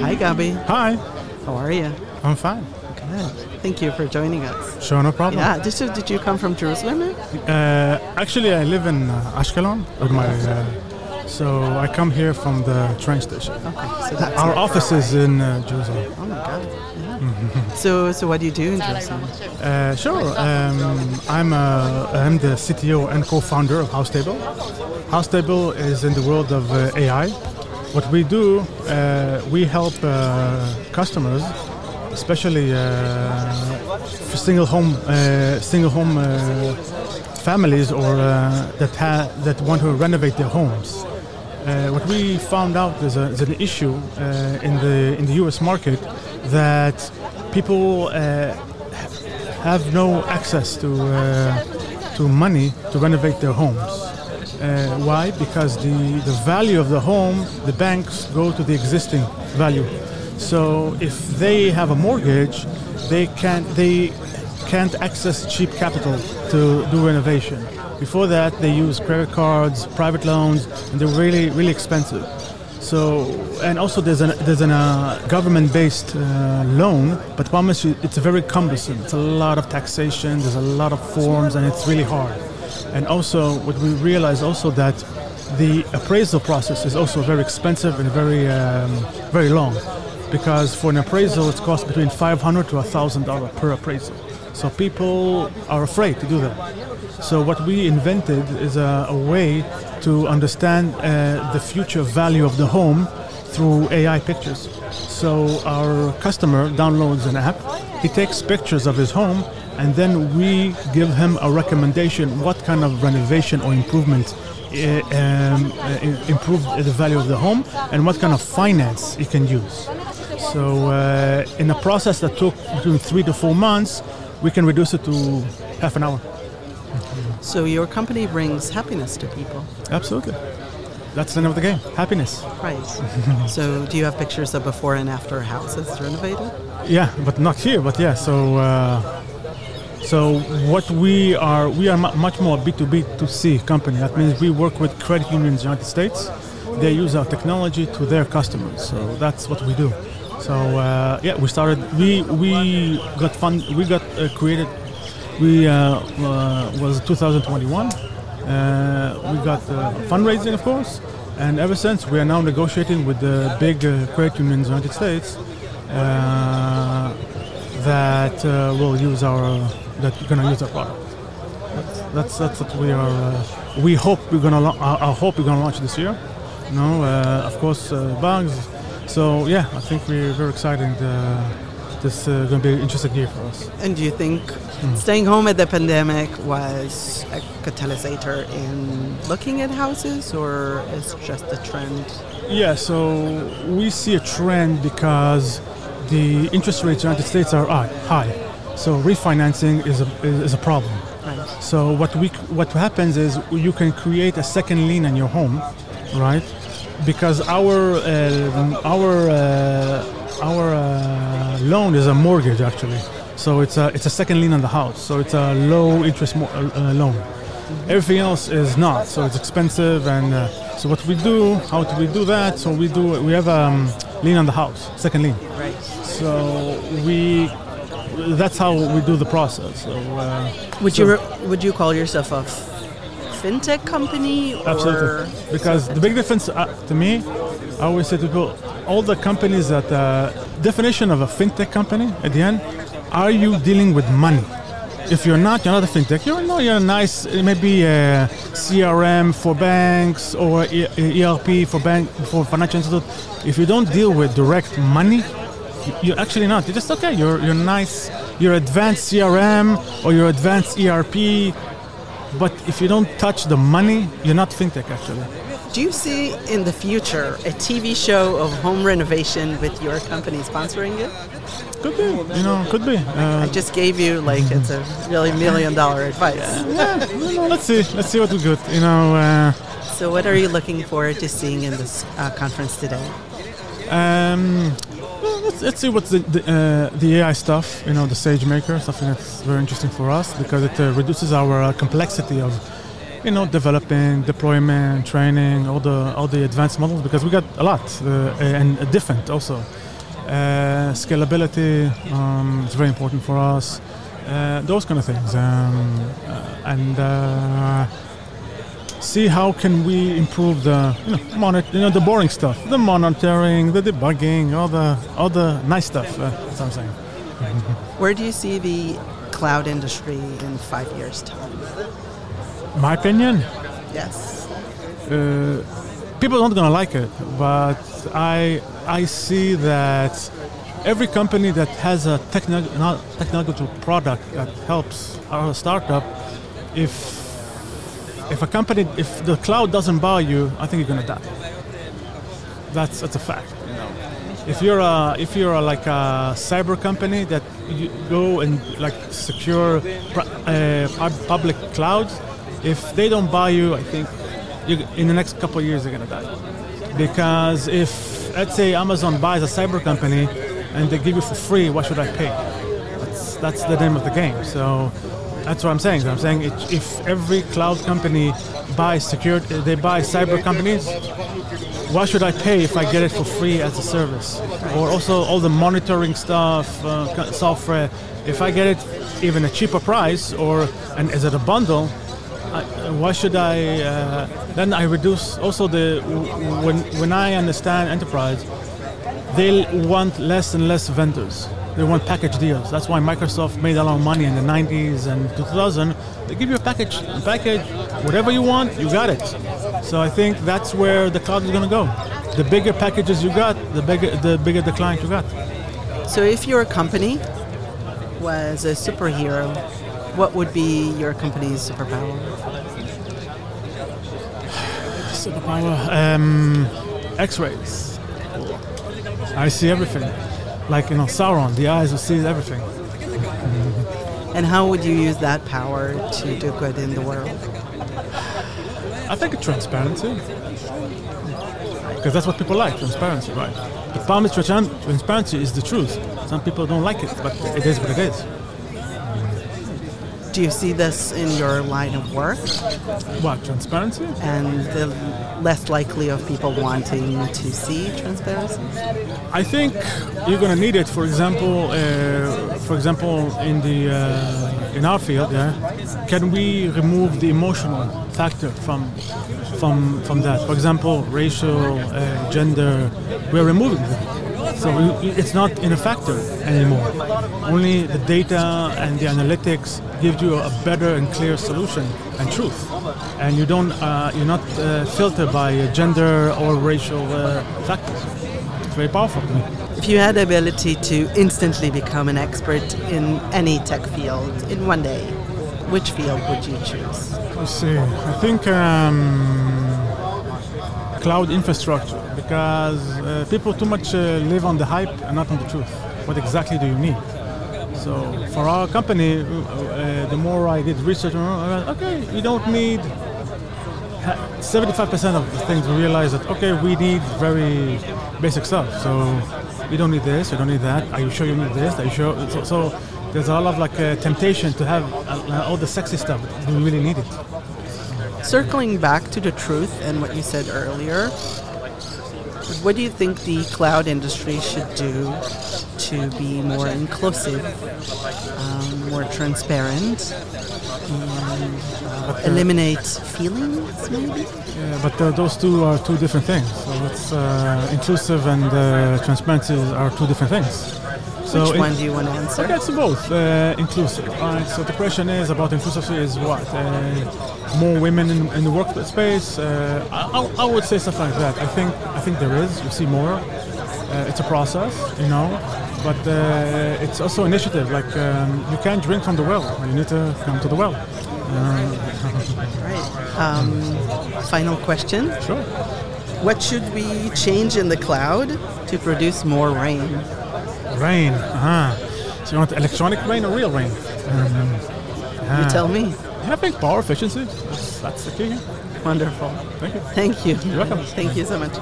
Hi, Gabi. Hi, How are you? I'm fine. Good. Thank you for joining us. Sure, no problem. Yeah, did you, did you come from Jerusalem? Uh, actually, I live in uh, Ashkelon with my. Uh, so I come here from the train station. Okay, so that's Our office is in uh, Jerusalem. Oh my God. Yeah. so, so what do you do in Jerusalem? Uh, sure. Um, I'm, uh, I'm the CTO and co-founder of Housetable. House Table is in the world of uh, AI. What we do, uh, we help uh, customers, especially uh, for single home, uh, single home uh, families, or that ha- that want to renovate their homes. What we found out is, a, is an issue in the in the U.S. market that people have no access to to money to renovate their homes. Uh, why? Because the, the value of the home, the banks go to the existing value. So if they have a mortgage, they can't they can't access cheap capital to do renovation. Before that, they use credit cards, private loans, and they're really really expensive. So, and also there's an there's an uh, government-based uh, loan, but promise you, it's very cumbersome. It's a lot of taxation. There's a lot of forms, and it's really hard. And also, what we realize also that the appraisal process is also very expensive and very um, very long, because for an appraisal it costs between 500 to 1,000 dollars per appraisal. So people are afraid to do that. So what we invented is a, a way to understand uh, the future value of the home through AI pictures. So our customer downloads an app, he takes pictures of his home, and then we give him a recommendation what kind of renovation or improvement uh, um, uh, improve the value of the home and what kind of finance he can use. So uh, in a process that took between three to four months, we can reduce it to half an hour. So your company brings happiness to people, Absolutely. That's the name of the game. Happiness. right? so do you have pictures of before and after houses renovated? Yeah, but not here. But yeah, so uh, so what we are, we are mu- much more B2B to C company. That means we work with credit unions in the United States. They use our technology to their customers. So that's what we do. So uh, yeah, we started. We we got fund. We got uh, created. We uh, uh, was 2021. Uh, we got fundraising, of course, and ever since we are now negotiating with the big credit unions in the United States that uh, will use our that are gonna use our product. That's that's, that's what we are. Uh, we hope we're gonna. I, hope we're gonna launch this year. No, uh, of course, uh, bugs. So yeah, I think we're very excited. Uh, this is going to be an interesting year for us. And do you think staying home at the pandemic was a catalyst in looking at houses, or is just a trend? Yeah, so we see a trend because the interest rates in the United States are high. So refinancing is a, is a problem. Right. So what we what happens is you can create a second lien on your home, right? Because our um, our uh, our uh, loan is a mortgage actually, so it's a it's a second lien on the house. So it's a low interest mo- uh, uh, loan. Everything else is not, so it's expensive. And uh, so what we do, how do we do that? So we do we have a um, lien on the house, second lien. Right. So we that's how we do the process. So, uh, Would so- you would you call yourself a fintech company? Or Absolutely. Because the big difference uh, to me, I always say to people, all the companies that uh, definition of a fintech company at the end, are you dealing with money? If you're not, you're not a fintech. You're no, you're a nice, maybe uh, a CRM for banks or ERP for bank for financial institute. If you don't deal with direct money, you- you're actually not. You're just okay. You're you're nice. You're advanced CRM or you're advanced ERP. But if you don't touch the money, you're not fintech actually. Do you see in the future a TV show of home renovation with your company sponsoring it? Could be, you know, could be. Uh, I just gave you like it's a really million dollar advice. yeah, know, let's see, let's see what we got. You know, uh, So what are you looking forward to seeing in this uh, conference today? um, well, let's, let's see what's the the, uh, the AI stuff. You know, the SageMaker, something that's very interesting for us because it uh, reduces our uh, complexity of you know, developing, deployment, training, all the all the advanced models because we got a lot uh, and different also. Uh, scalability um, is very important for us. Uh, those kind of things, um, uh, and uh, see how can we improve the you know, monitor, you know, the boring stuff, the monitoring, the debugging, all the all the nice stuff. Uh, that's what I'm saying. Where do you see the cloud industry in five years' time? My opinion, Yes. uh, people aren't gonna like it, but I I see that every company that has a techno- technological product that helps our startup, if if a company if the cloud doesn't buy you, I think you're gonna die. That's that's a fact. You know, if you're a if you're a, like a cyber company that you go and like secure uh, public clouds, if they don't buy you, I think in the next couple years you're gonna die. Because if let's say Amazon buys a cyber company and they give you for free, why should I pay? That's that's the name of the game. So that's what I'm saying. I'm saying it, if every cloud company buys secure, they buy cyber companies. Why should I pay if I get it for free as a service? Or also all the monitoring stuff, uh, software. If I get it even a cheaper price or and is it a bundle, I, why should I? Uh, then I reduce also the when when I understand enterprise, they want less and less vendors. They want package deals. That's why Microsoft made a lot of money in the 90s and 2000. They give you a package, a package, whatever you want, you got it. So I think that's where the cloud is going to go. The bigger packages you got, the bigger the bigger the client you got. So if your company was a superhero, what would be your company's superpower? Superpower. Um, X-rays. I see everything. Like you know, Sauron, the eyes will see everything. And how would you use that power to do good in the world? I think transparency. Because that's what people like, transparency, right? The problem with transparency is the truth. Some people don't like it, but it is what it is. Do you see this in your line of work What, transparency? and the less likely of people wanting to see transparency? I think you're going to need it. For example, uh, for example, in the uh, in our field, yeah, can we remove the emotional factor from from from that? For example, racial, uh, gender, we're removing them. So it's not in a factor anymore. Only the data and the analytics gives you a better and clear solution and truth, and you don't uh, you're not uh, filtered by gender or racial uh, factors. It's very powerful to me. If you had the ability to instantly become an expert in any tech field in one day, which field would you choose? Let's see. I think um, cloud infrastructure because uh, people too much uh, live on the hype and not on the truth. What exactly do you need? So for our company, uh, uh, the more I did research, uh, okay, you don't need. 75% of the things we realize that okay, we need very basic stuff. So you don't need this, you don't need that. Are you sure you need this? Are you sure? So, so there's a lot of like uh, temptation to have uh, all the sexy stuff. Do we really need it? Circling back to the truth and what you said earlier, what do you think the cloud industry should do to be more inclusive, um, more transparent, and uh, eliminate feelings, maybe? Yeah, but uh, those two are two different things. So it's uh, inclusive and uh, transparency are two different things. So Which one do you want to answer? Okay, it's both uh, inclusive. So the question is about inclusivity is what? Uh, more women in, in the workspace? Uh, I, I- I would say stuff like that. I think I think there is. You see more. Uh, it's a process, you know, but uh, it's also initiative. Like um, you can't drink from the well. You need to come to the well. Right. Um, final question. sure. What should we change in the cloud to produce more rain? Rain. Uh-huh. So you want electronic rain or real rain? Um, You ah. tell me. I think power efficiency. That's, that's the key. Wonderful. Thank you. Thank you. You're welcome. Thank you so much.